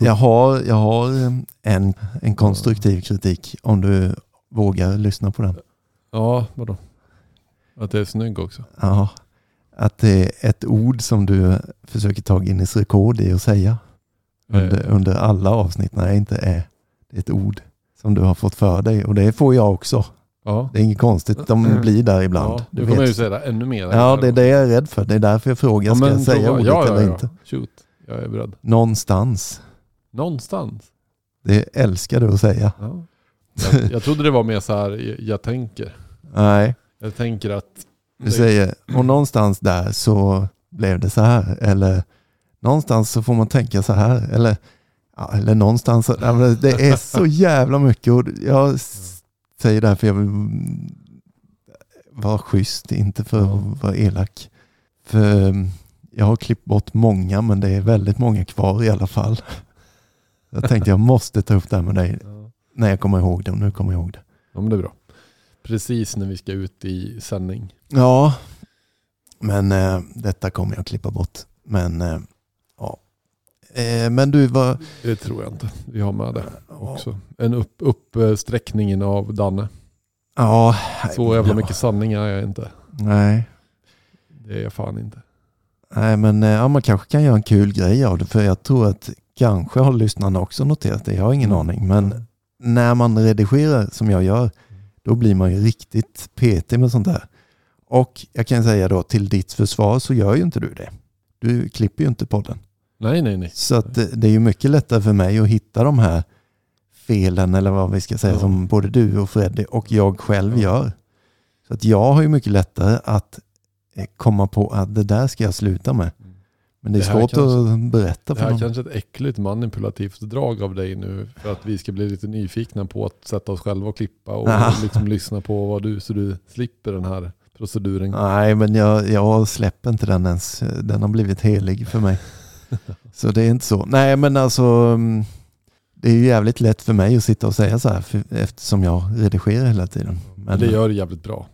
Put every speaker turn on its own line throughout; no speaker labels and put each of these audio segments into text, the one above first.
Jag har, jag har en, en konstruktiv kritik om du vågar lyssna på den.
Ja, vadå? Att det är snygg också?
Ja, att det är ett ord som du försöker ta Guinness rekord i att säga. Under,
Eh,
under alla avsnitt. Nej, inte är. Det ett ord som du har fått för dig. Och det får jag också.
Ja.
Det är inget konstigt. De blir där ibland.
Ja,
du
kommer ju säga det ännu mer.
Ja, det är det jag är rädd för. Det är därför jag frågar. Ska jag säga ordet
ja, ja,
eller
ja.
inte?
Shoot, jag är beredd.
Någonstans.
Någonstans.
Det älskar du att säga.
Ja. Jag, jag trodde det var mer så här, jag, jag tänker.
Nej,
Jag tänker att...
du säger och någonstans där så blev det så här. Eller någonstans så får man tänka så här. Eller, ja, eller någonstans. Det är så jävla mycket. Och jag säger det här för jag vill vara schysst, inte för att vara elak. För um, jag har klippt bort många men det är väldigt många kvar i alla fall. Jag tänkte jag måste ta upp det här med dig
Ja.
när jag kommer ihåg det och nu kommer jag ihåg det.
ja, men det är bra. Precis när vi ska ut i sändning.
Ja, men eh, detta kommer jag klippa bort. Men eh, ja. Eh, men du, vad...
Det tror jag inte. Vi har med det också. En upp, uppsträckningen av Danne.
Ja,
Så jävla
ja,
mycket sanning är jag inte.
Nej,
Det är jag fan inte.
nej men eh, ja, man kanske kan göra en kul grej av det. För jag tror att kanske har lyssnarna också noterat det. Jag har ingen
Mm.
aning. Men när man redigerar som jag gör, då blir man ju riktigt petig med sånt där. Och jag kan säga då till ditt försvar så gör ju inte du det. Du klipper ju inte podden.
Nej, nej, nej.
Så att det, är ju mycket lättare för mig att hitta de här felen eller vad vi ska säga
Ja.
som både du och Freddy och jag själv
Ja.
gör. Så att jag har ju mycket lättare att eh, komma på att det där ska jag sluta med. Men det är
Det här
svårt
kanske-
att berätta
Det
för
här är
någon.
kanske ett äckligt manipulativt drag av dig nu för att vi ska bli lite nyfikna på att sätta oss själva och klippa och liksom lyssna på vad du så du slipper den här proceduren.
Nej, men jag, jag släpper inte den ens. Den har blivit helig för mig. Så det är inte så. Nej, men alltså mm, det är ju jävligt lätt för mig att sitta och säga så här för, eftersom jag redigerar hela tiden.
Men det gör du jävligt bra.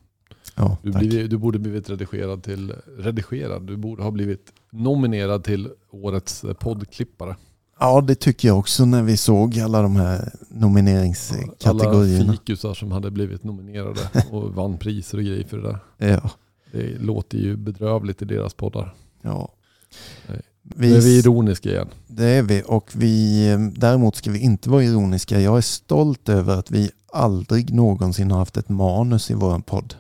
Ja,
Du, blir, du borde blivit redigerad till, redigerad, du borde ha blivit nominerad till årets eh, poddklippare.
Ja, det tycker jag också när vi såg alla de här nomineringskategorierna.
Alla fikusar som hade blivit nominerade och vann priser och grejer för det där.
Ja,
Det låter ju bedrövligt i deras poddar.
ja.
Nej.
Vi,
Nu är vi ironiska igen.
det är vi och vi, eh, däremot ska vi inte vara ironiska. Jag är stolt över att vi aldrig någonsin har haft ett manus i vår podd.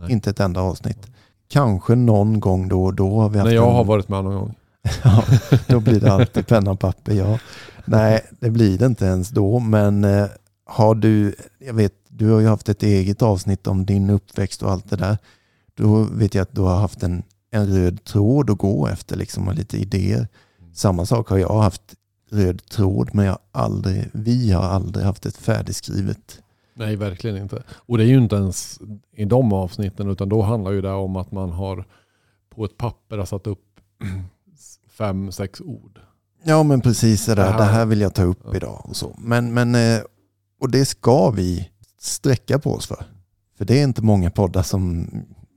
Nej.
Inte ett enda avsnitt. Kanske någon gång då och då har vi haft
När jag
en,
har varit med någon gång.
ja, Då blir det alltid penna och papper, ja. Nej, det blir det inte ens då. Men eh, har du, jag vet, du har ju haft ett eget avsnitt om din uppväxt och allt det där. Då vet jag att du har haft en, en röd tråd att gå efter liksom och lite idéer. Samma sak har jag haft röd tråd men jag aldrig, vi har aldrig haft ett färdigskrivet.
Nej, verkligen inte. Och det är ju inte ens i de avsnitten utan då handlar ju det om att man har på ett papper har satt upp fem, sex ord.
Ja men precis det där,
Det
det
här-
vill jag ta upp
Ja.
idag och så. Men, men, eh, och det ska vi sträcka på oss för. För det är inte många poddar som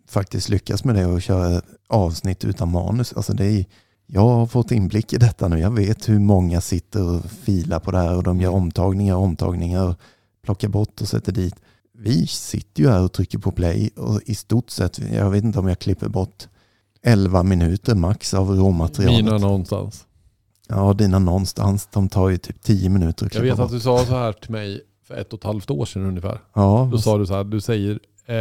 faktiskt lyckas med det och köra avsnitt utan manus. Alltså det är, jag har fått inblick i detta nu. Jag vet hur många sitter och filar på det här och de gör omtagningar och omtagningar plockar bort och sätter dit. Vi sitter ju här och trycker på play och i stort sett, jag vet inte om jag klipper bort 11 minuter max av råmaterialet.
Mina någonstans.
Ja, dina någonstans. De tar ju typ 10 minuter att
Jag
klippa
vet att
bort.
du sa så här till mig för ett och ett halvt år sedan ungefär.
Ja,
Då sa du så här, du säger eh,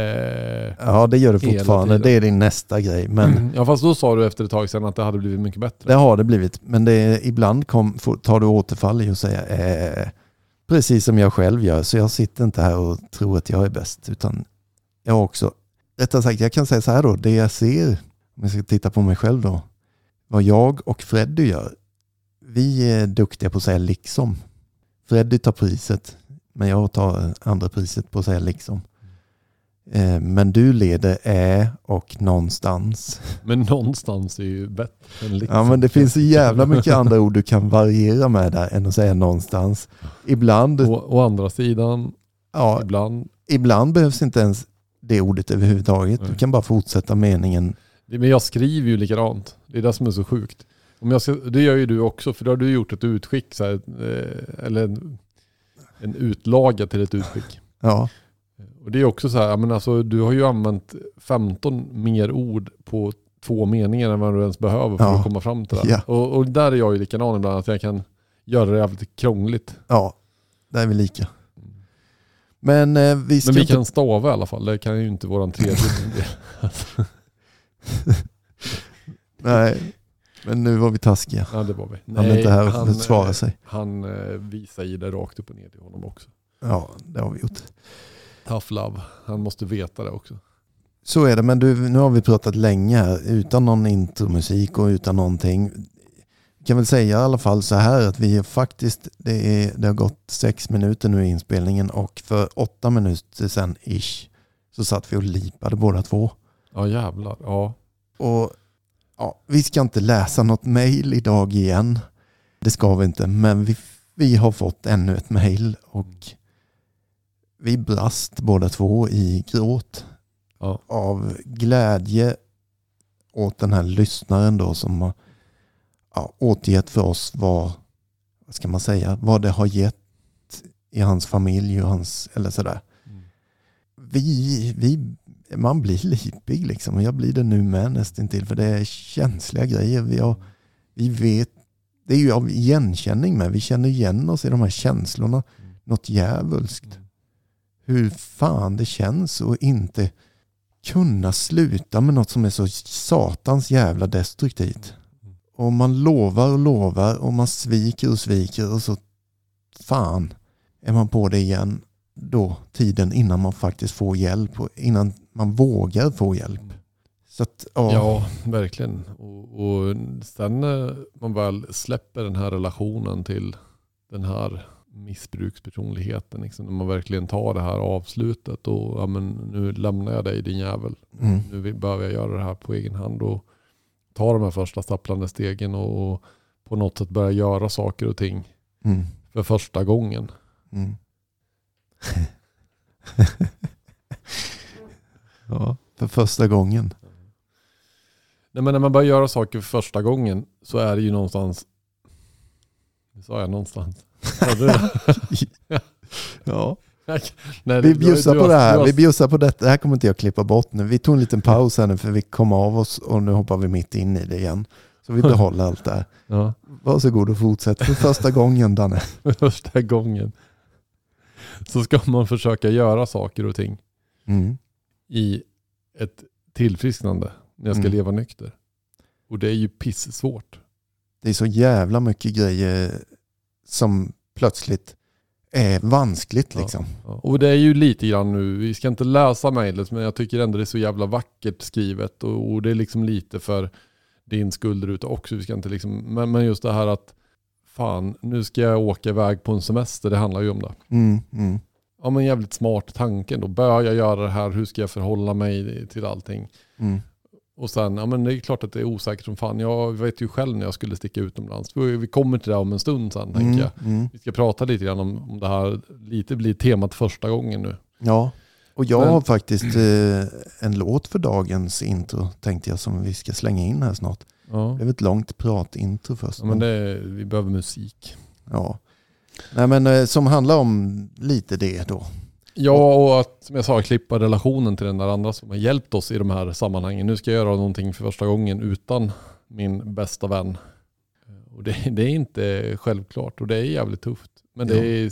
ja, det gör du fortfarande. Det är din nästa grej. Men
Ja fast då sa du efter ett tag sedan att det hade blivit mycket bättre.
det har det blivit. Men det är, ibland kom, får- tar du återfall i att säga eh, precis som jag själv gör. Så jag sitter inte här och tror att jag är bäst. Utan jag har också, rättare sagt, jag kan säga så här då. Det jag ser, om jag ska titta på mig själv då. Vad jag och Freddy gör. Vi är duktiga på att säga liksom. Freddy tar priset. Men jag tar andra priset på att säga liksom. Eh, Men du leder ä och någonstans.
Men någonstans är ju bättre än liksom.
Ja men det finns så jävla mycket andra ord du kan variera med där än att säga någonstans. Ibland,
Å, å andra sidan,
ja,
ibland.
ibland behövs inte ens det ordet överhuvudtaget. Du kan bara fortsätta meningen.
Men jag skriver ju likadant. Det är det som är så sjukt. Om jag ska, det gör ju du också, för då har du gjort ett utskick, så här, eh, eller en, en utlaga till ett utskick.
Ja,
Och det är också så här, men alltså, du har ju använt 15 mer ord på två meningar än vad du ens behöver för
Ja.
att komma fram till det.
Ja.
Och, och där är jag ju likadan ibland, att jag kan göra det jävligt krångligt.
ja, där är vi lika. Men eh, vi
Men vi
inte...
kan stava i alla fall, det kan ju inte våran tredje del.
Nej, men nu var vi taskiga.
Ja det var vi.
Han är inte här och
han,
försvara
eh,
sig.
Han eh, visar i det rakt upp och ner till honom också.
Ja, det har vi gjort.
Tough love, han måste veta det också.
Så är det, men du, nu har vi pratat länge här utan någon intromusik och utan någonting. Jag kan väl säga i alla fall så här att vi faktiskt, det, är, det har gått sex minuter nu i inspelningen och för åtta minuter sedan ish så satt vi och lipade båda två.
Ja jävlar, ja.
Och ja, vi ska inte läsa något mejl idag igen. Det ska vi inte, men vi, vi har fått ännu ett mejl och vi brast båda två i gråt
Ja.
av glädje åt den här lyssnaren då som har ja, återgett för oss vad, vad ska man säga, vad det har gett i hans familj och hans, eller sådär.
Mm.
Vi, vi, man blir lipig liksom och jag blir det nu med nästintill för det är känsliga grejer. Vi, har, vi vet, det är ju av igenkänning med, vi känner igen oss i de här känslorna,
Mm.
något djävulskt hur fan det känns att inte kunna sluta med något som är så satans jävla destruktivt. Och man lovar och lovar och man sviker och sviker och så fan är man på det igen då tiden innan man faktiskt får hjälp och innan man vågar få hjälp. Så att, ja,
Ja, verkligen. Och, och sen när man väl släpper den här relationen till den här missbrukspersonligheten, liksom, när man verkligen tar det här avslutet och ja, men, nu lämnar jag dig din jävel.
mm,
Nu behöver jag göra det här på egen hand och ta de här första stapplande stegen och, och på något sätt börja göra saker och ting
mm,
för första gången.
mm. ja, för första gången.
Nej, men när man börjar göra saker för första gången så är det ju någonstans, det sa jag någonstans. Ja. Nej,
Vi bjussar på det här. Vi bjussar på detta. Det här kommer inte jag klippa bort nu. Vi tog en liten paus här nu för vi kom av oss och nu hoppar vi mitt in i det igen. Så vi behåller allt det här.
Ja,
Varsågod och fortsätt för första gången Danne.
för första gången. Så ska man försöka göra saker och ting
Mm.
i ett tillfrisknande när jag ska
Mm.
leva nykter. Och det är ju pissvårt.
Det är så jävla mycket grejer som plötsligt är vanskligt liksom.
Ja, Och det är ju lite grann nu, vi ska inte läsa mejlet men jag tycker ändå det är så jävla vackert skrivet och, och det är liksom lite för din ute också. Vi ska inte liksom, men, men just det här att fan, nu ska jag åka iväg på en semester, det handlar ju om det.
Mm, mm,
Ja men jävligt smart tanke då. Bör jag göra det här? Hur ska jag förhålla mig till allting?
mm,
Och sen, ja men det är klart att det är osäkert som fan. Jag vet ju själv när jag skulle sticka utomlands. Vi vi kommer till det om en stund sen tänker jag.
mm, mm.
Vi ska prata lite grann om, om det här. Lite blir temat första gången nu.
Ja, och jag
Men-
har faktiskt eh, en låt för dagens intro tänkte jag som vi ska slänga in här snart.
Ja.
Det blev ett långt pratintro först.
Ja, men det, vi behöver musik.
Ja. Nej, men, eh, som handlar om lite det då.
Ja, och att som jag sa, klippa relationen till den där andra som har hjälpt oss i de här sammanhangen. Nu ska jag göra någonting för första gången utan min bästa vän. Och det, det är inte självklart och det är jävligt tufft. Men det är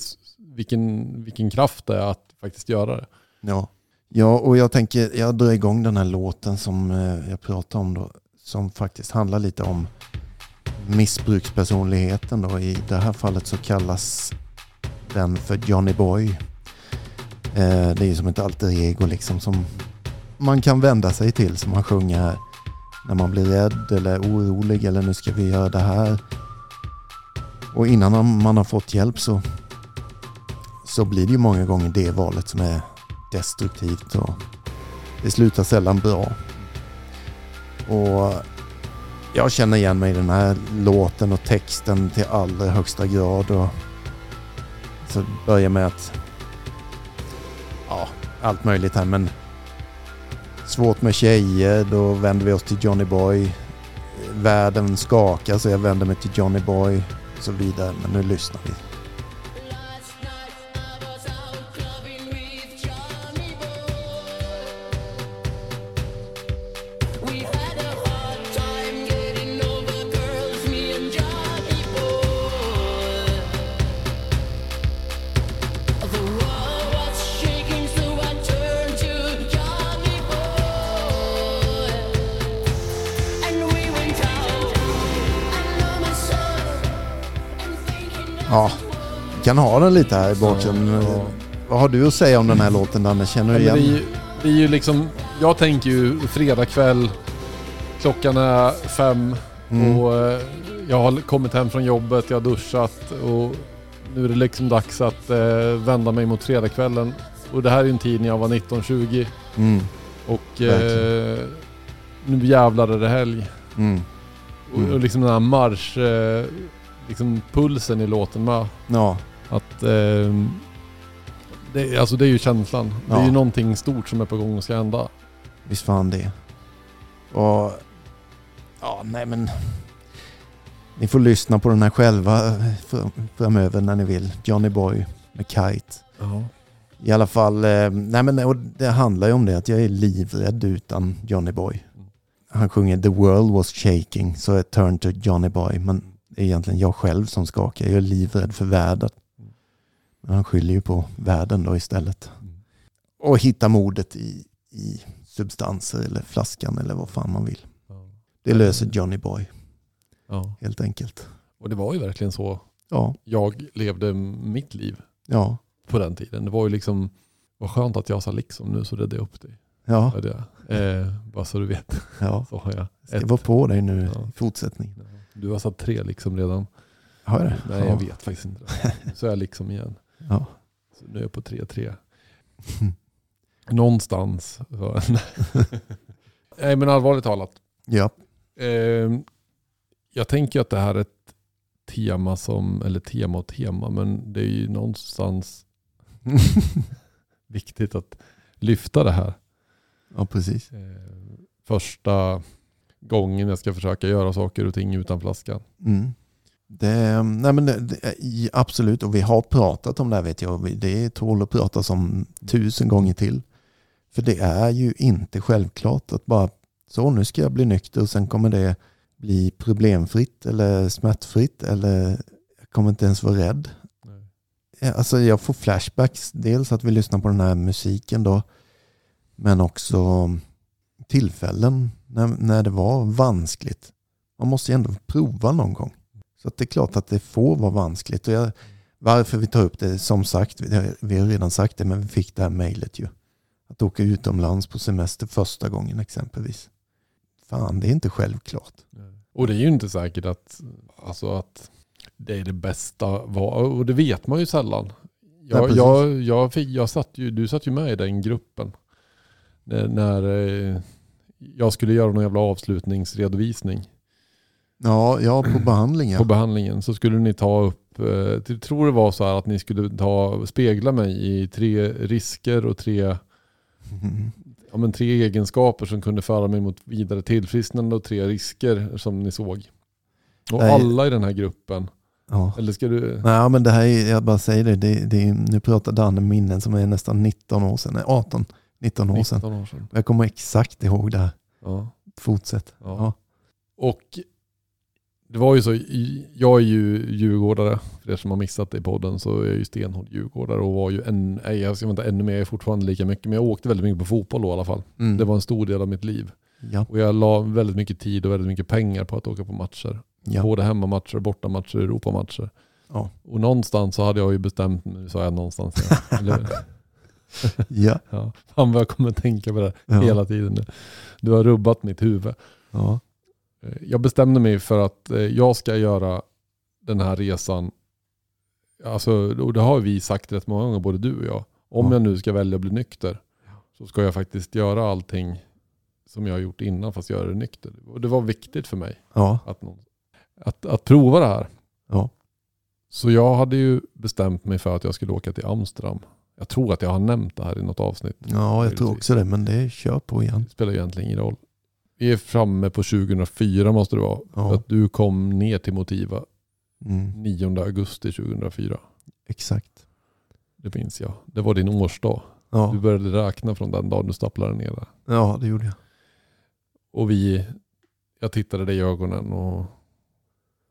vilken, vilken kraft det är att faktiskt göra det.
Ja. ja, och jag tänker jag drar igång den här låten som eh, jag pratade om då. Som faktiskt handlar lite om missbrukspersonligheten då. I det här fallet så kallas den för Johnny Boy. Eh, det är ju som ett alter ego liksom som man kan vända sig till som han sjunger här. När man blir rädd eller orolig eller nu ska vi göra det här. Och innan man- har fått hjälp så, så blir det ju många gånger det valet som är destruktivt och det slutar sällan bra. Och jag känner igen mig i den här låten och texten till allra högsta grad. Och så börjar med att allt möjligt här men svårt med tjejer, då vänder vi oss till Johnny Boy. världen skakar så jag vänder mig till Johnny Boy och så vidare. Men nu lyssnar vi. Den lite här i bakgrunden.
Ja.
Vad har du att säga om den här låten Danne? Känner du
men det, är
igen?
ju, det är ju liksom, jag tänker ju fredag kväll, klockan är fem
Mm.
och eh, jag har kommit hem från jobbet, jag har duschat och nu är det liksom dags att eh, vända mig mot fredagskvällen. Och det här är ju en tid när jag var 19-20
Mm.
och eh, nu jävlar är det helg.
Mm.
Och,
Mm.
och liksom den här marsch, eh, liksom pulsen i låten med.
Ja,
Att, eh, det, alltså det är ju känslan. Det är
Ja.
ju någonting stort som är på gång och ska hända.
visst fan det. Och... Ja, nej men... Ni får lyssna på den här själva eh, fr- framöver när ni vill. Johnny Boy med Kite.
Ja.
I alla fall, eh, nej men det handlar ju om det att jag är livrädd utan Johnny Boy. Han sjunger The world was shaking so I turned to Johnny Boy. Men det är egentligen jag själv som skakar. Jag är livrädd för världen. Men han skyller ju på världen då istället. Och hitta modet i, i substanser eller flaskan eller vad fan man vill. Det löser Johnny Boy
Ja.
helt enkelt.
Och det var ju verkligen så
Ja,
jag levde mitt liv
ja,
på den tiden. Det var ju liksom, vad skönt att jag sa liksom nu så räddade jag upp dig.
ja,
Ja. Det, eh, bara så du vet.
ja.
Så har jag
Ska
ett.
vara på dig nu
Ja.
i fortsättningen.
Du har satt tre liksom redan.
Har jag det?
Nej
ja.
jag vet faktiskt inte. det. Så är jag liksom igen.
Ja.
Så nu är jag på 3-3. Någonstans. Nej men allvarligt talat.
ja.
Eh, jag tänker att det här är ett tema som, eller tema och tema, men det är ju någonstans viktigt att lyfta det här.
ja, precis.
Eh, första gången jag ska försöka göra saker och ting utan flaskan.
Mm. Det, nej men det, absolut, och vi har pratat om det här vet jag. Det tål att pratas om tusen gånger till. För det är ju inte självklart att bara så nu ska jag bli nykter och sen kommer det bli problemfritt eller smärtfritt eller jag kommer inte ens vara rädd. Ja, Alltså jag får flashbacks, dels att vi lyssnar på den här musiken då, men också tillfällen när, när det var vanskligt. Man måste ju ändå prova någon gång. Så det är klart att det får vara vanskligt. Och jag, varför vi tar upp det, som sagt, vi har, redan sagt det, men vi fick det här mejlet ju. Att åka utomlands på semester första gången exempelvis. Fan, det är inte självklart.
Och det är ju inte säkert att, alltså att det är det bästa. Och det vet man ju sällan.
Nej,
Jag,
precis.
jag, jag, fick, jag satt ju, du satt ju med i den gruppen. När, när eh, jag skulle göra någon jävla avslutningsredovisning
Ja, ja på behandling
på
ja.
behandlingen. Så skulle ni ta upp, eh, jag tror det var så här att ni skulle ta, spegla mig i tre risker och tre
Mm.
ja, men tre egenskaper som kunde föra mig mot vidare tillfrisknande och tre risker som ni såg. Och
Nej.
alla i den här gruppen,
ja.
eller ska du...
Nej, men det här är, jag bara säger det, det, det nu pratar Danne minnen som är nästan 19 år sedan, nej 18, 19 år sedan.
19 år sedan.
Jag kommer exakt ihåg det här.
Ja.
Fortsätt.
Ja. Och det var ju så, jag är ju djurgårdare, för er som har missat det i podden så är jag ju stenhård djurgårdare och var ju en, nej, jag ska inte ännu mer, jag är fortfarande lika mycket, men jag åkte väldigt mycket på fotboll då i alla fall.
Mm.
Det var en stor del av mitt liv.
ja.
Och jag la väldigt mycket tid och väldigt mycket pengar på att åka på matcher.
Ja.
Både hemmamatcher, bortamatcher, Europamatcher.
Ja.
Och någonstans så hade jag ju bestämt, nu sa jag någonstans. Eller,
Ja.
ja. Fan vad jag kommer tänka på det
Ja.
hela tiden nu. Du har rubbat mitt huvud.
Ja.
Eh, Jag bestämde mig för att eh, jag ska göra den här resan. Alltså, och det har vi sagt rätt många gånger, både du och jag. Om
Ja.
jag nu ska välja att bli nykter så ska jag faktiskt göra allting som jag har gjort innan fast göra det nykter. Och det var viktigt för mig
Ja.
att, att, att prova det här.
Ja.
Så jag hade ju bestämt mig för att jag skulle åka till Amsterdam. Jag tror att jag har nämnt det här i något avsnitt.
ja, jag tror också det, men det kör på igen.
Det spelar ju egentligen ingen roll. Vi är framme på 2004 måste det vara.
Ja.
För att du kom ner till Motiva
Mm,
9 augusti 2004.
exakt.
Det minns jag. Det var din årsdag.
Ja.
Du började räkna från den dagen du stapplade ner där.
ja, det gjorde jag.
Och vi, jag tittade dig i ögonen och,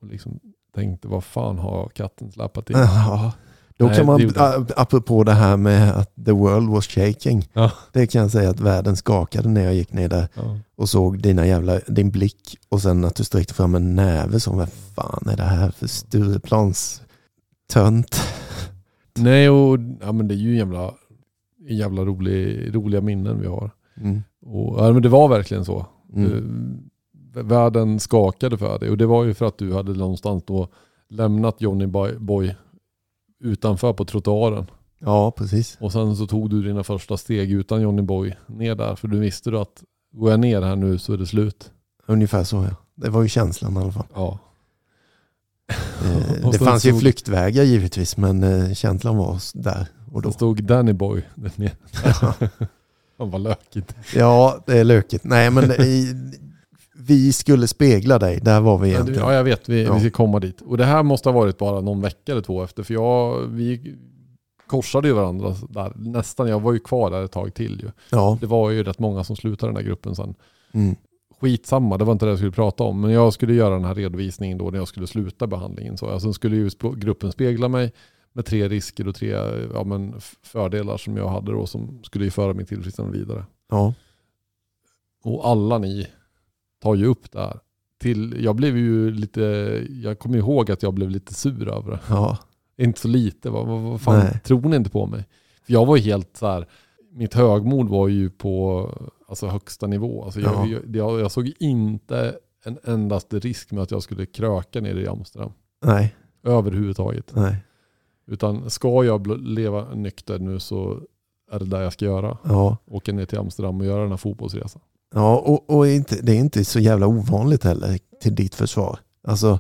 och liksom tänkte vad fan har katten släpat in?
Ja. Då kan man, apropå det här med att the world was shaking.
Ja.
Det kan jag säga att världen skakade när jag gick ner där
Ja.
och såg dina jävla, din blick och sen att du sträckte fram en näve som vad fan är det här för Stureplans tönt?
Nej, och ja, men det är ju jävla, jävla rolig, roliga minnen vi har.
Mm.
Och, ja, men det var verkligen så.
Mm.
Eh, Världen skakade för dig och det var ju för att du hade någonstans då lämnat Johnny Boy utanför på trottoaren.
Ja, precis.
Och sen så tog du dina första steg utan Johnny Boy ner där. För du visste du att går jag ner här nu så är det slut.
Ungefär så ja. Det var ju känslan i alla fall.
Ja.
Eh, det fanns ju
så-
flyktvägar givetvis men eh, känslan var där och då.
Då stod Danny Boy där nere. Han var lökigt.
Ja, det är lökigt. Nej men i, vi skulle spegla dig, där var vi egentligen.
Ja, jag vet. Vi,
Ja.
vi ska komma dit. Och det här måste ha varit bara någon vecka eller två efter. För jag, vi korsade ju varandra där. Nästan. Jag var ju kvar där ett tag till ju.
Ja.
Det var ju rätt många som slutade den här gruppen sen.
Mm.
Skitsamma, det var inte det jag skulle prata om. Men jag skulle göra den här redovisningen då när jag skulle sluta behandlingen. Så alltså, skulle ju gruppen spegla mig med tre risker och tre ja, men, fördelar som jag hade då som skulle ju föra mig tillfrisknande vidare.
Ja.
Och alla ni tar ju upp det här. Till, jag blev ju lite, jag kommer ihåg att jag blev lite sur över det.
Ja.
Inte så lite, vad, vad, vad fan,
Nej.
tror ni inte på mig? För jag var ju helt så här, mitt högmod var ju på alltså, högsta nivå. Alltså, jag,
Ja.
jag, jag, såg inte en endaste risk med att jag skulle kröka nere i Amsterdam.
Nej.
Överhuvudtaget.
Nej.
Utan ska jag leva nykter nu så är det där jag ska göra.
Ja.
Åka ner till Amsterdam och göra den här fotbollsresan.
Ja, och, och inte, det är inte så jävla ovanligt heller till ditt försvar. Alltså,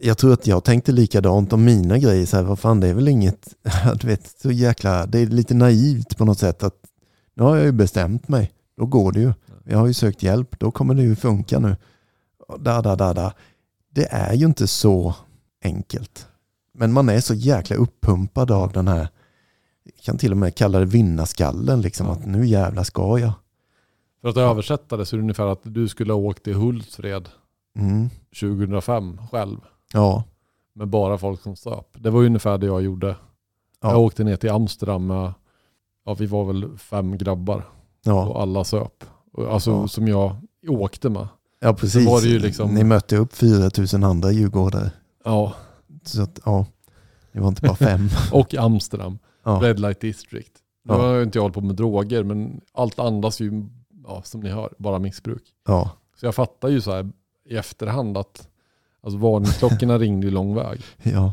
jag tror att jag tänkte likadant om mina grejer. Så här, vad fan, det är väl inget, du vet, så jäkla, det är lite naivt på något sätt att nu har jag ju bestämt mig, då går det ju. Jag har ju sökt hjälp, då kommer det ju funka nu. Da, da, da, da. Det är ju inte så enkelt. Men man är så jäkla uppumpad av den här, jag kan till och med kalla det vinnarskallen, liksom att nu jävla ska jag.
För att översätta det så är det ungefär att du skulle ha åkt till Hultsfred
Mm.
2005 själv.
Ja,
Med bara folk som söp. Det var ungefär det jag gjorde. Jag
ja,
åkte ner till Amsterdam med, ja vi var väl fem grabbar
ja,
och alla söp. Alltså
Ja.
som jag åkte med.
ja precis.
var det ju liksom-
Ni mötte upp 4000 andra djurgårdare.
Ja,
Så att, ja, det var inte bara fem.
och Amsterdam.
Ja,
Red Light District. Nu
Ja.
har jag inte jag hållit på med droger men allt andas ju, ja, som ni hör, bara missbruk.
ja,
Så jag fattar ju så här i efterhand att alltså varningsklockorna ringde ju lång väg.
ja,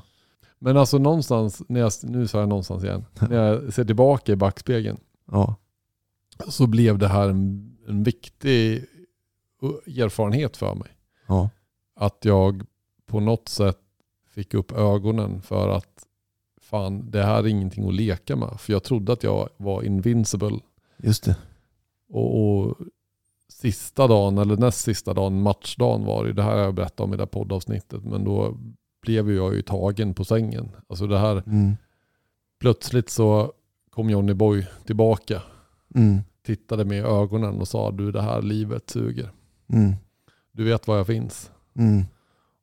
Men alltså någonstans, när jag, nu sa jag någonstans igen, när jag ser tillbaka i backspegeln
ja,
så blev det här en, en viktig erfarenhet för mig.
ja,
Att jag på något sätt fick upp ögonen för att fan, det här är ingenting att leka med. För jag trodde att jag var invincible.
just det.
Och, och sista dagen, eller näst sista dagen, matchdagen var det. Det här har jag berättat om i det här poddavsnittet. Men då blev jag ju tagen på sängen. Alltså det här,
Mm.
plötsligt så kom Johnny Boy tillbaka.
Mm.
Tittade mig i ögonen och sa du det här livet suger.
Mm.
Du vet var jag finns.
Mm.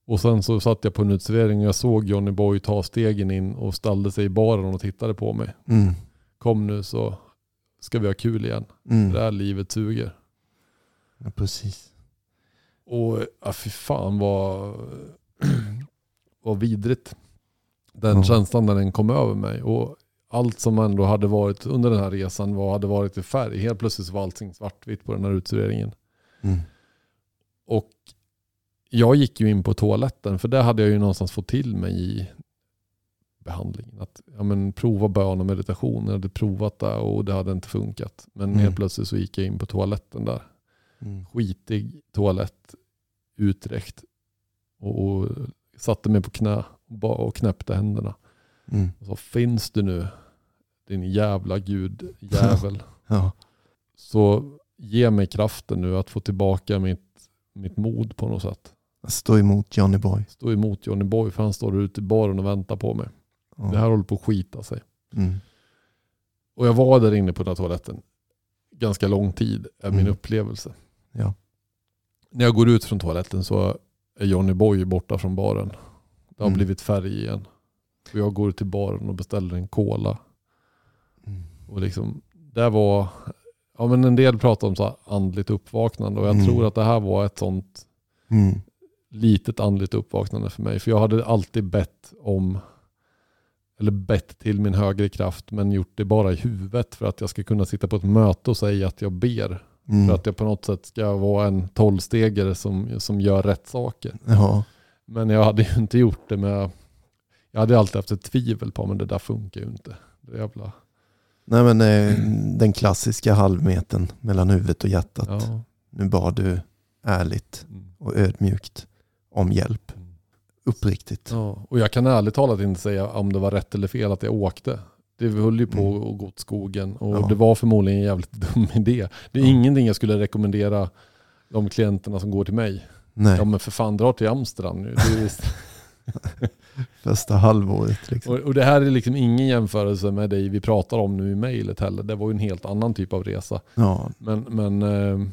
Och sen så satt jag på en uteservering och jag såg Johnny Boy ta stegen in och ställde sig i baren och tittade på mig.
Mm.
Kom nu så ska vi ha kul igen.
Mm.
Det här livet suger.
Ja, precis.
Och ja, fy fan vad, vad vidrigt. Den
Ja.
känslan när den kom över mig. Och allt som ändå hade varit under den här resan var, hade varit i färg. Helt plötsligt var allting svartvitt på den här utserveringen.
Mm.
Och jag gick ju in på toaletten för det hade jag ju någonstans fått till mig i behandlingen. Att ja, men, prova bön och meditation. Jag hade provat det och det hade inte funkat. Men
Mm.
helt plötsligt så gick jag in på toaletten där.
Mm.
Skitig toalett, utdräkt. Och, och satte mig på knä och, och knäppte händerna.
Mm.
Och sa, finns du nu din jävla gud, jävel.
Ja.
så ge mig kraften nu att få tillbaka mitt, mitt mod på något sätt.
Stå emot Johnny Boy.
Stå emot Johnny Boy för han står ute i baren och väntar på mig.
Ja.
Det här håller på att skita sig.
Mm.
Och jag var där inne på den här toaletten ganska lång tid, är min
Mm.
upplevelse.
Ja.
När jag går ut från toaletten så är Johnny Boy borta från baren. Det har
Mm.
blivit färg igen. Och jag går till baren och beställer en cola.
Mm.
Och liksom, det var, ja men en del pratar om så andligt uppvaknande och jag
Mm.
tror att det här var ett sånt
Mm.
litet andligt uppvaknande för mig. För jag hade alltid bett om, eller bett till min högre kraft, men gjort det bara i huvudet för att jag ska kunna sitta på ett möte och säga att jag ber.
Mm.
För att jag på något sätt ska vara en tolvstegare som, som gör rätt saker.
Ja.
Men jag hade ju inte gjort det med, jag hade alltid haft ett tvivel på, men det där funkar ju inte. Det jävla,
Nej men eh, den klassiska halvmetern mellan huvudet och hjärtat.
ja.
Nu bad du ärligt
Mm.
och ödmjukt om hjälp. Uppriktigt.
Ja, och jag kan ärligt talat inte säga om det var rätt eller fel att jag åkte. Det höll ju på
Mm.
att gå åt skogen och
Ja.
det var förmodligen en jävligt dum idé. Det är
Ja.
ingenting jag skulle rekommendera de klienterna som går till mig.
Nej,
Ja men för fan dra till Amsterdam nu.
Första halvåret liksom.
och, och det här är liksom ingen jämförelse med dig vi pratar om nu i mejlet heller. Det var ju en helt annan typ av resa.
Ja.
Men, men, eh,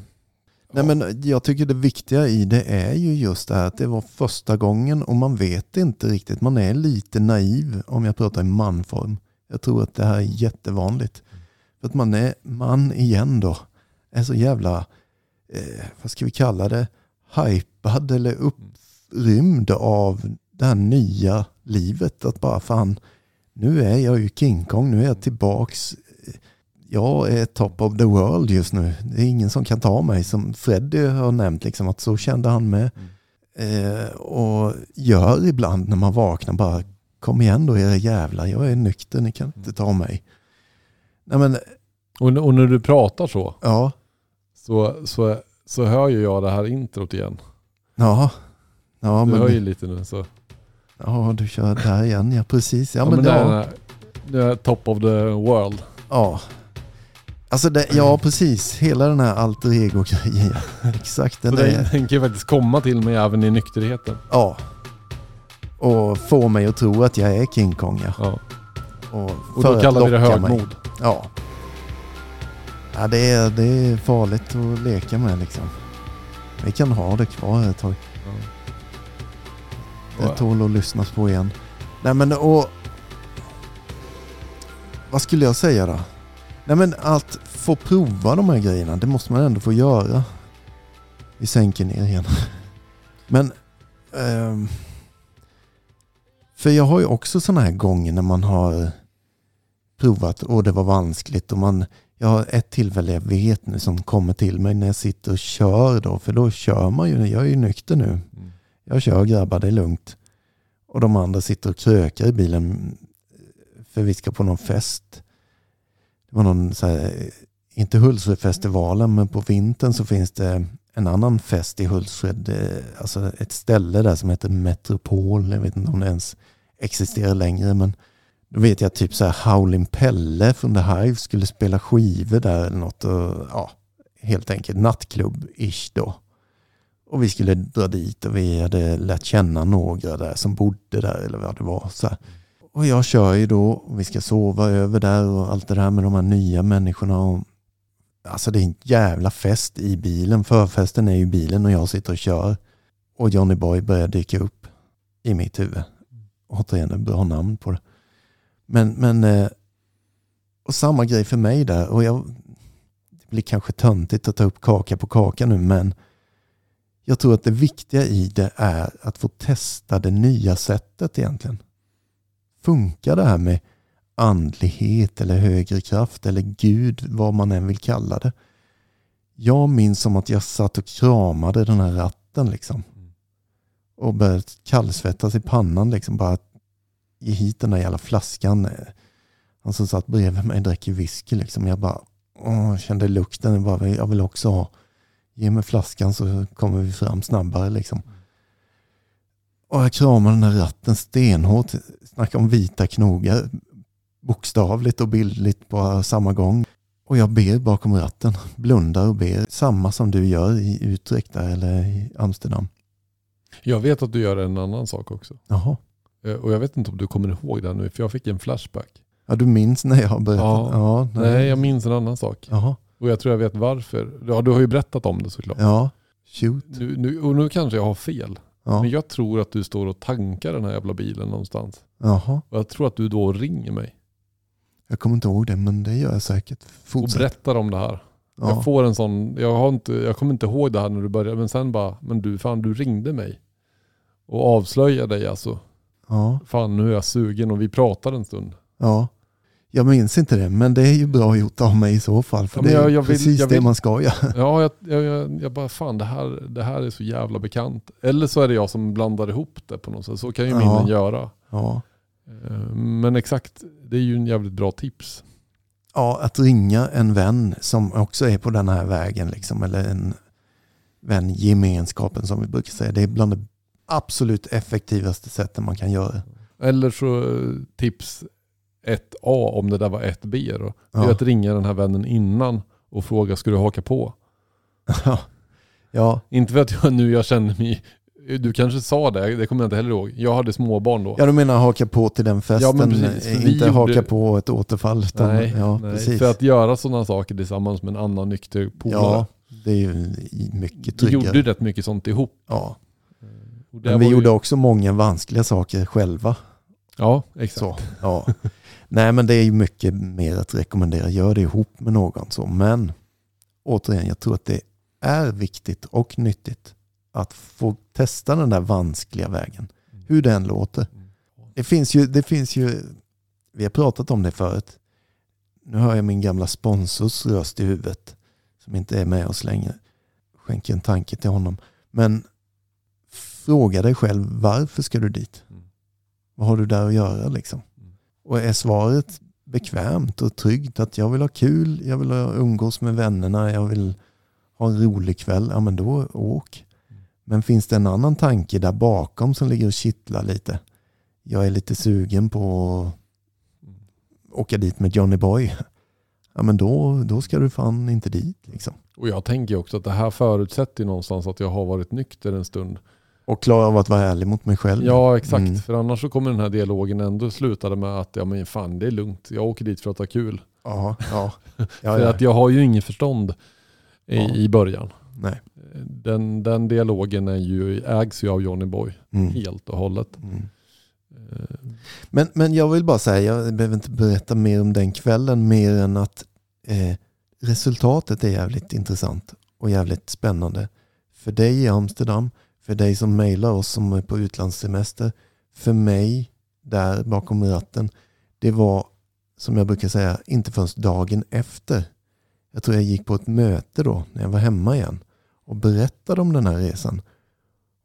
Nej, men jag tycker det viktiga i det är ju just det här att det var första gången och man vet inte riktigt. Man är lite naiv om jag pratar i manform. Jag tror att det här är jättevanligt. För att man är man igen då. Är så jävla, eh, vad ska vi kalla det, hypad eller upprymd av det här nya livet. Att bara fan, nu är jag ju King Kong, nu är jag tillbaks. Jag är top of the world just nu. Det är ingen som kan ta mig. Som Freddy har nämnt, liksom, att så kände han med. Eh, och gör ibland när man vaknar bara, kom igen då era jävlar, jag är nykter, ni kan inte ta mig. Nej men,
och, och när du pratar så,
ja,
så, så, så hör ju jag det här introt igen.
ja. Ja,
du hör ju
men,
lite nu. Så.
ja, du kör där igen, ja precis. Ja,
Ja,
men,
men det,
ja,
är, det är top of the world.
ja. Alltså det, ja, precis. Hela den här alter ego-grejen. Exakt. Den
den,
är,
ju faktiskt komma till mig även i nykterheten.
ja. Och få mig att tro att jag är King Kong, ja.
Ja.
Och,
Och då kallar vi det
locka mig.
högmod.
Ja. ja det, är, det är farligt att leka med liksom. Vi kan ha det kvar ett tag.
Ja.
Det tål att lyssnas på igen. Nej men och... Vad skulle jag säga då? Nej men att få prova de här grejerna, det måste man ändå få göra. Vi sänker ner igen. Men... ehm, för jag har ju också sådana här gånger när man har provat och det var vanskligt och man... Jag har ett tillfälle jag vet nu som kommer till mig när jag sitter och kör då. För då kör man ju, jag är ju nykter nu.
Mm.
Jag kör grabbar, det är lugnt. Och de andra sitter och krökar i bilen för vi ska på någon fest. Det var någon så här, inte Hultsfredfestivalen men på vintern så finns det en annan fest i Hultsfred. Eh, alltså ett ställe där som heter Metropol. Jag vet inte om det ens existerar längre men då vet jag typ så här Howlin' Pelle från The Hive skulle spela skivor där eller något. Och, ja, helt enkelt nattklubb-ish då. Och vi skulle dra dit och vi hade lärt känna några där som bodde där eller vad det var. Så här. Och jag kör ju då och vi ska sova över där och allt det där med de här nya människorna. Och, alltså det är en jävla fest i bilen. Förfesten är ju i bilen och jag sitter och kör. Och Johnny Boy börjar dyka upp i mitt huvud. Återigen, ett bra namn på det. Men, men eh, och samma grej för mig där. Och jag, det blir kanske töntigt att ta upp kaka på kaka nu men jag tror att det viktiga i det är att få testa det nya sättet egentligen. Funkar det här med andlighet eller högre kraft eller Gud, vad man än vill kalla det. Jag minns som att jag satt och kramade den här ratten liksom. Och började kallsvettas i pannan liksom. Bara ge hit den där jävla flaskan. Han som satt bredvid mig drack ju whisky liksom. Jag bara åh, kände lukten. Jag, bara, jag vill också ha. Ge mig flaskan så kommer vi fram snabbare liksom. Och jag kramade den här ratten stenhårt. Snacka om vita knogar. Bokstavligt och bildligt på samma gång. Och jag ber bakom ratten, blundar och ber. Samma som du gör i Utrecht eller i Amsterdam.
Jag vet att du gör en annan sak också.
Jaha.
Eh, Och jag vet inte om du kommer ihåg det nu, för jag fick en flashback.
Ja, du minns när jag har berättat?
Ja.
ja
Nej, jag minns en annan sak.
Jaha.
Och jag tror jag vet varför. Ja, du har ju berättat om det såklart.
Ja, shoot.
Nu, nu, och nu kanske jag har fel.
Ja.
Men jag tror att du står och tankar den här jävla bilen någonstans.
Jaha.
Och jag tror att du då ringer mig
Jag kommer inte ihåg det, men det gör jag säkert.
och
Fortsätt.
berättar om det här.
Ja.
Jag får en sån, jag, har inte, jag kommer inte ihåg det här när du började, men sen bara, men du fan du ringde mig. Och avslöjade dig alltså.
Ja.
Fan nu är jag sugen och vi pratade en stund.
ja. Jag minns inte det, men det är ju bra gjort av mig i så fall. För
Ja,
det är
jag- jag vill-
precis
jag
det
vill-
man ska göra.
Ja, jag, bara fan det här, det här är så jävla bekant. Eller så är det jag som blandar ihop det på något sätt. Så kan ju
Ja.
minnen göra.
Ja.
Eh, Men exakt, det är ju en jävligt bra tips.
ja, att ringa en vän som också är på den här vägen, liksom, eller en vängemenskapen som vi brukar säga. Det är bland det absolut effektivaste sättet man kan göra.
Eller så eh, tips 1A om det där var 1B då. Det är
Ja.
att ringa den här vännen innan och fråga ska du haka på?
ja,
Inte för att jag nu jag känner mig... Du kanske sa det, det kommer jag inte heller ihåg. Jag hade småbarn då.
ja, du menar haka på till den festen,
Ja, men precis,
eh,
vi
inte
gjorde-
haka på ett återfall. Utan,
nej,
ja,
nej.
precis.
för att göra sådana saker tillsammans med en annan nykter polare.
ja, det är ju mycket
vi
tryggare.
gjorde rätt mycket sånt ihop.
Ja.
Det
Men vi
ju-
gjorde också många vanskliga saker själva.
Ja, exakt.
Så, ja. Nej men det är ju mycket mer att rekommendera. Gör det ihop med någon. Så. Men återigen, jag tror att det är viktigt och nyttigt att få testa den där vanskliga vägen. Hur den låter. Det finns ju, det finns ju vi har pratat om det förut. Nu hör jag min gamla sponsors röst i huvudet som inte är med oss längre. Skänker en tanke till honom. Men fråga dig själv varför ska du dit? Vad har du där att göra liksom? Och är svaret bekvämt och tryggt att jag vill ha kul, jag vill umgås med vännerna, jag vill ha en rolig kväll, ja men då åk. Men finns det en annan tanke där bakom som ligger och kittlar lite? Jag är lite sugen på att åka dit med Johnny Boy. Ja men då, då ska du fan inte dit liksom.
Och jag tänker också att det här förutsätter någonstans att jag har varit nykter en stund.
Och klara av att vara ärlig mot mig själv.
Ja, exakt.
Mm.
För annars så kommer den här dialogen ändå sluta med att ja men fan det är lugnt. Jag åker dit för att ha kul.
Ja, ja. ja,
för att jag har ju inget förstånd i,
Ja.
i början.
Nej.
Den, den dialogen är ju, ägs ju av Johnny Boy
Mm.
helt och hållet.
Mm.
Eh,
Men, men jag vill bara säga, jag behöver inte berätta mer om den kvällen mer än att eh, resultatet är jävligt intressant och jävligt spännande. För dig i Amsterdam, för dig som mejlar oss som är på utlandssemester, för mig där bakom ratten. Det var, som jag brukar säga, inte förrän dagen efter. Jag tror jag gick på ett möte då, när jag var hemma igen och berättade om den här resan.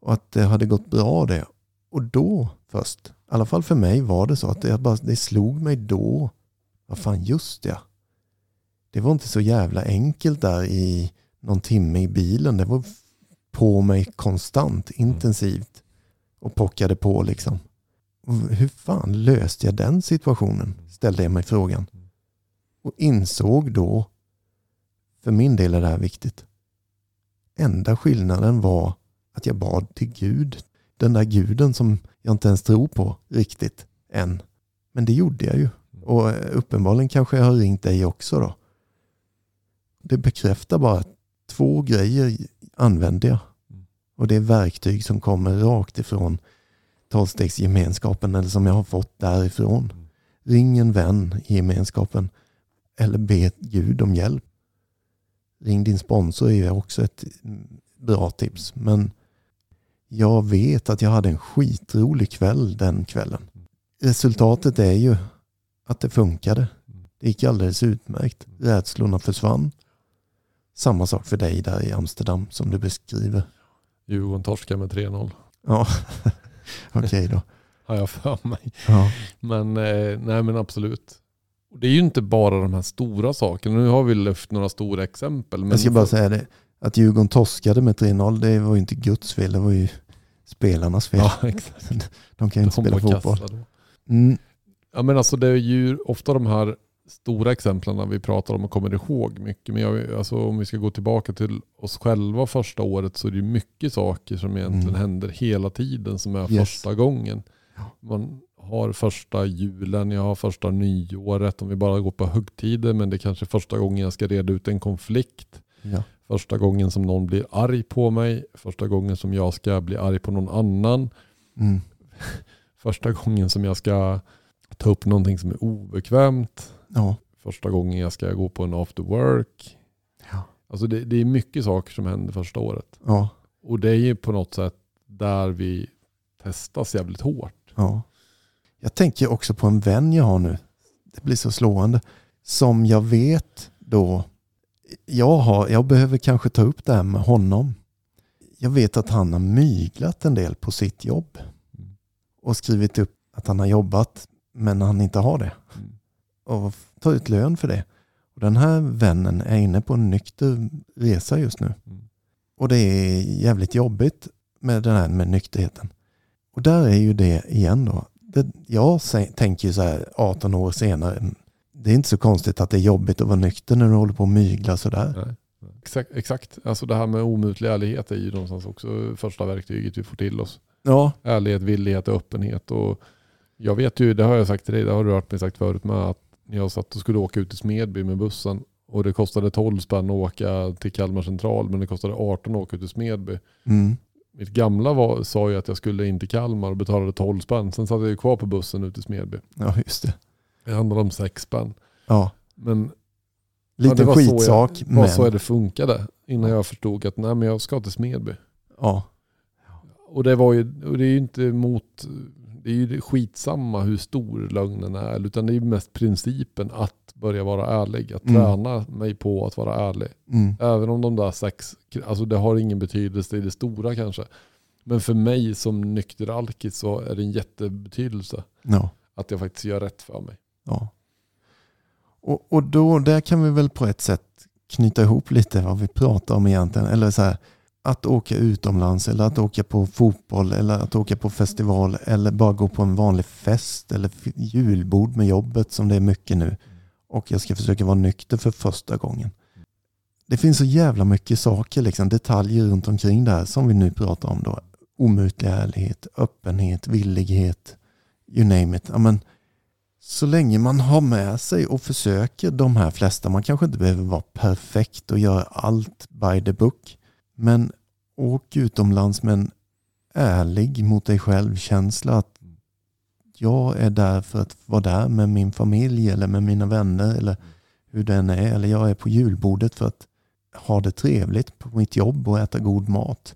Och att det hade gått bra det. Och då först, i alla fall för mig var det så att det, bara, det slog mig då. Vad fan, just det. Det var inte så jävla enkelt där i någon timme i bilen. Det var på mig konstant, intensivt och pockade på liksom. Hur fan löste jag den situationen? Ställde jag mig frågan. Och insåg då, för min del är det här viktigt. Enda skillnaden var att jag bad till Gud. Den där guden som jag inte ens tror på riktigt än. Men det gjorde jag ju. Och uppenbarligen kanske jag har ringt dig också då. Det bekräftar bara att två grejer använde jag. Och det är verktyg som kommer rakt ifrån tolvstegsgemenskapen eller som jag har fått därifrån.
Mm.
Ring en vän i gemenskapen eller be Gud om hjälp. Ring din sponsor är också ett mm, bra tips. Men jag vet att jag hade en skitrolig kväll den kvällen. Resultatet är ju att det funkade. Det gick alldeles utmärkt. Rädslorna försvann. Samma sak för dig där i Amsterdam som du beskriver.
Djurgården torskar med 3-0.
Ja, okej då.
Har jag för mig.
Ja.
Men eh, nej men absolut. Det är ju inte bara de här stora sakerna. Nu har vi lyft några stora exempel. Men
Jag ska bara säga det. Att Djurgården torskade med 3-0 det var ju inte Guds fel. Det var ju spelarnas fel.
Ja, exakt.
De kan ju inte
De
spela fotboll. Mm,
Ja men alltså det är ju ofta de här stora exemplen när vi pratar om och kommer ihåg mycket. Men jag, alltså, om vi ska gå tillbaka till oss själva första året så är det mycket saker som egentligen
Mm.
händer hela tiden som är
Yes.
första gången. Man har första julen, jag har första nyåret, om vi bara går på högtider, men det är kanske första gången jag ska reda ut en konflikt.
Ja.
Första gången som någon blir arg på mig, första gången som jag ska bli arg på någon annan,
Mm.
första gången som jag ska ta upp någonting som är obekvämt,
Ja.
första gången jag ska gå på en after work.
Ja.
Alltså det, det är mycket saker som händer första året.
Ja.
Och det är ju på något sätt där vi testas jävligt hårt.
Ja. Jag tänker också på en vän jag har nu. Det blir så slående. Som jag vet då, jag, har, jag behöver kanske ta upp det här med honom. Jag vet att han har myglat en del på sitt jobb.
Mm.
Och skrivit upp att han har jobbat men han inte har det.
Mm.
Och ta ut lön för det. Och den här vännen är inne på en nykter resa just nu.
Mm.
Och det är jävligt jobbigt med den här med nykterheten. Och där är ju det igen då. Det, jag tänker ju så här 18 år senare. Det är inte så konstigt att det är jobbigt att vara nykter när du håller på och mygla sådär.
Nej. Exakt, exakt. Alltså det här med omutlig ärlighet är ju någonstans också första verktyget vi får till oss.
Ja,
Ärlighet, villighet och öppenhet. Och jag vet ju, det har jag sagt till dig, det har du hört mig sagt förut med, att jag satt och skulle åka ut till Smedby med bussen och det kostade 12 spänn att åka till Kalmar central men det kostade 18 att åka ut till Smedby.
mm,
Mitt gamla var, sa ju att jag skulle in till Kalmar och betalade 12 spänn. Sen satt jag ju kvar på bussen ut till Smedby.
ja just det.
Det handlade om 6 spänn.
Ja,
Men
lite
det var så jag-
skitsak.
var så
men,
det funkade innan jag förstod att nej men jag ska till Smedby.
ja,
Och det, var ju, och det är ju inte mot, det är ju skitsamma hur stor lögnen är, utan det är ju mest principen att börja vara ärlig. Att
Mm.
träna mig på att vara ärlig.
mm,
Även om de där sex, alltså det har ingen betydelse i det stora kanske. Men för mig som nykter alkis så är det en jättebetydelse
ja,
att jag faktiskt gör rätt för mig.
ja. Och, och då, där kan vi väl på ett sätt knyta ihop lite vad vi pratar om egentligen. Eller så här, att åka utomlands eller att åka på fotboll eller att åka på festival eller bara gå på en vanlig fest eller julbord med jobbet som det är mycket nu. Och jag ska försöka vara nykter för första gången. Det finns så jävla mycket saker, liksom, detaljer runt omkring det här som vi nu pratar om. Då. Omutlig ärlighet, öppenhet, villighet, you name it. Amen, så länge man har med sig och försöker de här flesta, man kanske inte behöver vara perfekt och göra allt by the book. Men åk utomlands med en ärlig mot dig själv-känsla att jag är där för att vara där med min familj eller med mina vänner eller hur den är. Eller jag är på julbordet för att ha det trevligt på mitt jobb och äta god mat.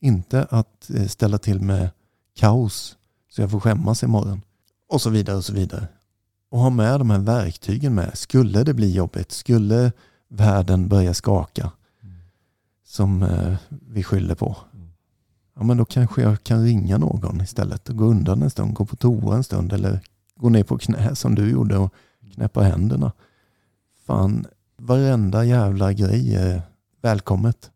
Inte att eh, ställa till med kaos så jag får skämmas imorgon. Och så vidare och så vidare. Och ha med de här verktygen med. Skulle det bli jobbigt, skulle världen börja skaka som eh, vi skyller på.
Mm.
Ja men då kanske jag kan ringa någon istället och gå undan en stund, gå på toa en stund eller gå ner på knä som du gjorde och knäppa händerna. Fan, varenda jävla grej är välkommet.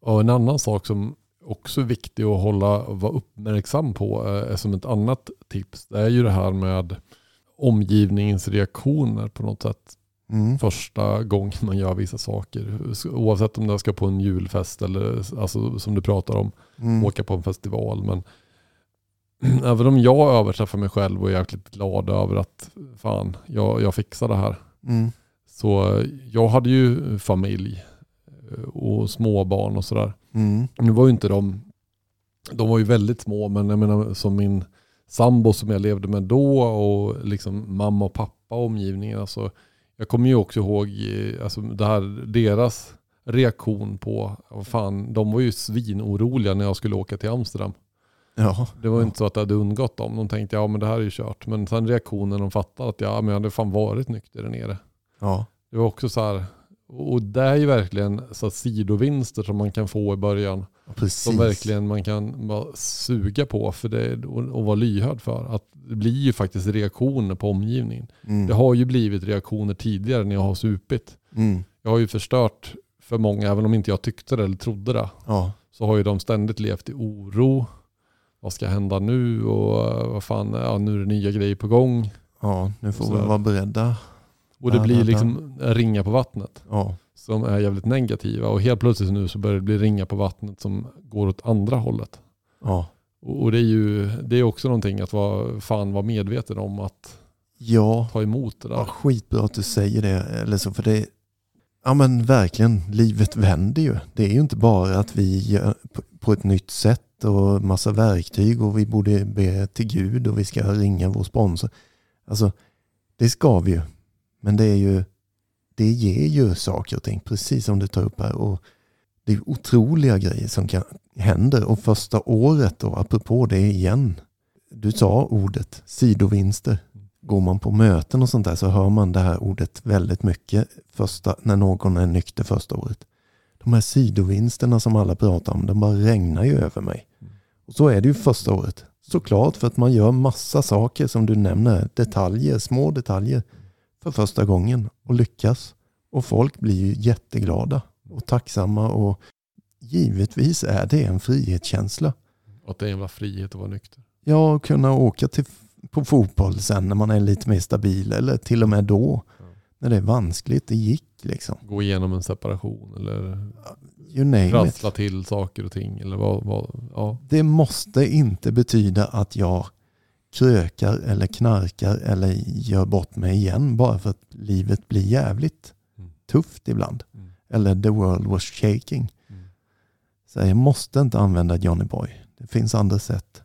Och en annan sak som också är viktig att hålla, vara uppmärksam på eh, är som ett annat tips. Det är ju det här med omgivningens reaktioner på något sätt.
Mm.
Första gången man gör vissa saker. Oavsett om det ska på en julfest eller alltså, som du pratar om,
Mm.
åka på en festival. Men även om jag överträffar mig själv och är jäkligt glad över att fan, jag, jag fixar det här.
Mm.
Så eh, jag hade ju familj eh, och småbarn och sådär.
Mm.
Nu var ju inte de, de var ju väldigt små, men jag menar som min sambo som jag levde med då och liksom mamma och pappa och omgivningen. Alltså, jag kommer ju också ihåg eh, alltså, det här, deras reaktion på, vad fan, de var ju svinoroliga när jag skulle åka till Amsterdam.
Ja.
Det var inte så att det hade undgått dem. De tänkte ja men det här är ju kört. Men sen reaktionen de fattade att ja men jag hade fan varit nykter där nere.
Ja.
Det var också så här, och det är ju verkligen så att sidovinster som man kan få i början.
Precis.
Som verkligen man kan bara suga på för det, och, och vara lyhörd för. Att det blir ju faktiskt reaktioner på omgivningen.
Mm.
Det har ju blivit reaktioner tidigare när jag har supit.
Mm.
Jag har ju förstört för många, även om inte jag tyckte det eller trodde det.
Ja.
Så har ju de ständigt levt i oro. Vad ska hända nu? Och eh, vad fan, ja, nu är det nya grejer på gång.
ja, nu får vi vara beredda.
Och det blir liksom ringa på vattnet
Ja,
som är jävligt negativa. Och helt plötsligt nu så börjar det bli ringa på vattnet som går åt andra hållet.
ja.
Och det är ju det är också någonting att vara, fan vara medveten om att
Ja,
ta emot det där.
ja, skitbra att du säger det. Eller så, för det, ja men verkligen, livet vänder ju. Det är ju inte bara att vi gör på- på ett nytt sätt och massa verktyg och vi borde be till Gud och vi ska ringa vår sponsor. Alltså, det ska vi ju. Men det är ju, det ger ju saker och ting, precis som du tar upp här. Och det är otroliga grejer som kan, händer. Och första året då, apropå det igen. Du sa ordet sidovinster. Går man på möten och sånt där så hör man det här ordet väldigt mycket första, när någon är nykter första året. De här sidovinsterna som alla pratar om, de bara regnar ju över mig. Och så är det ju första året. Såklart för att man gör massa saker som du nämner, detaljer, små detaljer för första gången och lyckas. Och folk blir ju jätteglada och tacksamma och givetvis är det en frihetskänsla.
Och att det är en frihet att vara nykter.
Ja, och kunna åka till, på fotboll sen när man är lite mer stabil eller till och med då
Ja.
när det är vanskligt. Det gick liksom.
Gå igenom en separation eller
it.
trassla till saker och ting. Eller vad, vad, ja.
Det måste inte betyda att jag krökar eller knarkar eller gör bort mig igen bara för att livet blir jävligt
Mm.
tufft ibland.
Mm.
Eller the world was shaking.
Mm.
Så jag måste inte använda Johnny Boy. Det finns andra sätt.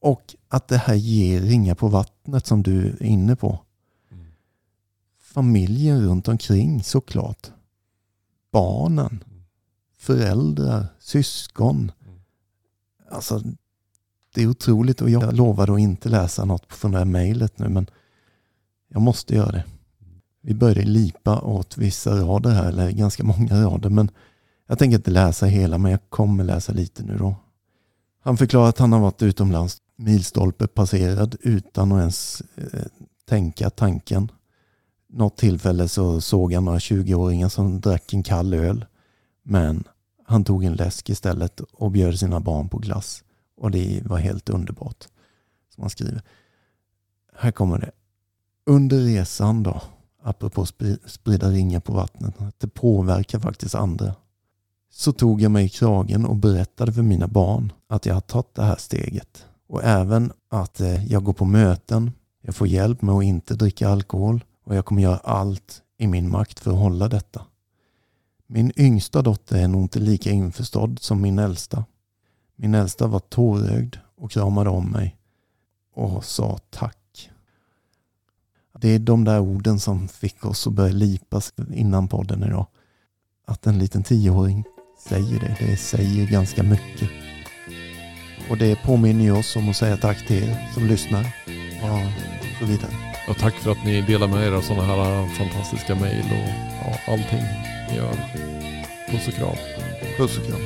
Och att det här ger ringa på vattnet som du är inne på.
Mm.
Familjen runt omkring såklart. Barnen,
Mm.
föräldrar, syskon.
Mm.
Alltså, det är otroligt och jag lovade att inte läsa något från det här mejlet nu men jag måste göra det. Vi började lipa åt vissa rader här, eller ganska många rader men jag tänker inte läsa hela men jag kommer läsa lite nu då. Han förklarar att han har varit utomlands, milstolpe passerad utan att ens eh, tänka tanken. Något tillfälle så såg han några 20-åringar som drack en kall öl. Men han tog en läsk istället och bjöd sina barn på glass. Och det var helt underbart. Som han skriver. Här kommer det. Under resan då, apropå sprida ringar på vattnet, att det påverkar faktiskt andra. Så tog jag mig i kragen och berättade för mina barn att jag har tagit det här steget. Och även att eh, jag går på möten, jag får hjälp med att inte dricka alkohol och jag kommer göra allt i min makt för att hålla detta. Min yngsta dotter är nog inte lika införstådd som min äldsta. Min äldsta var tårögd och kramade om mig och sa tack. Det är de där orden som fick oss att börja lipas innan podden idag. Att en liten tioåring säger det, det säger ganska mycket. Och det påminner ju oss om att säga tack till er som lyssnar och så vidare.
Och tack för att ni delar med er av sådana här fantastiska mejl och ja, allting ni gör. Puss och kram.
Puss och kram.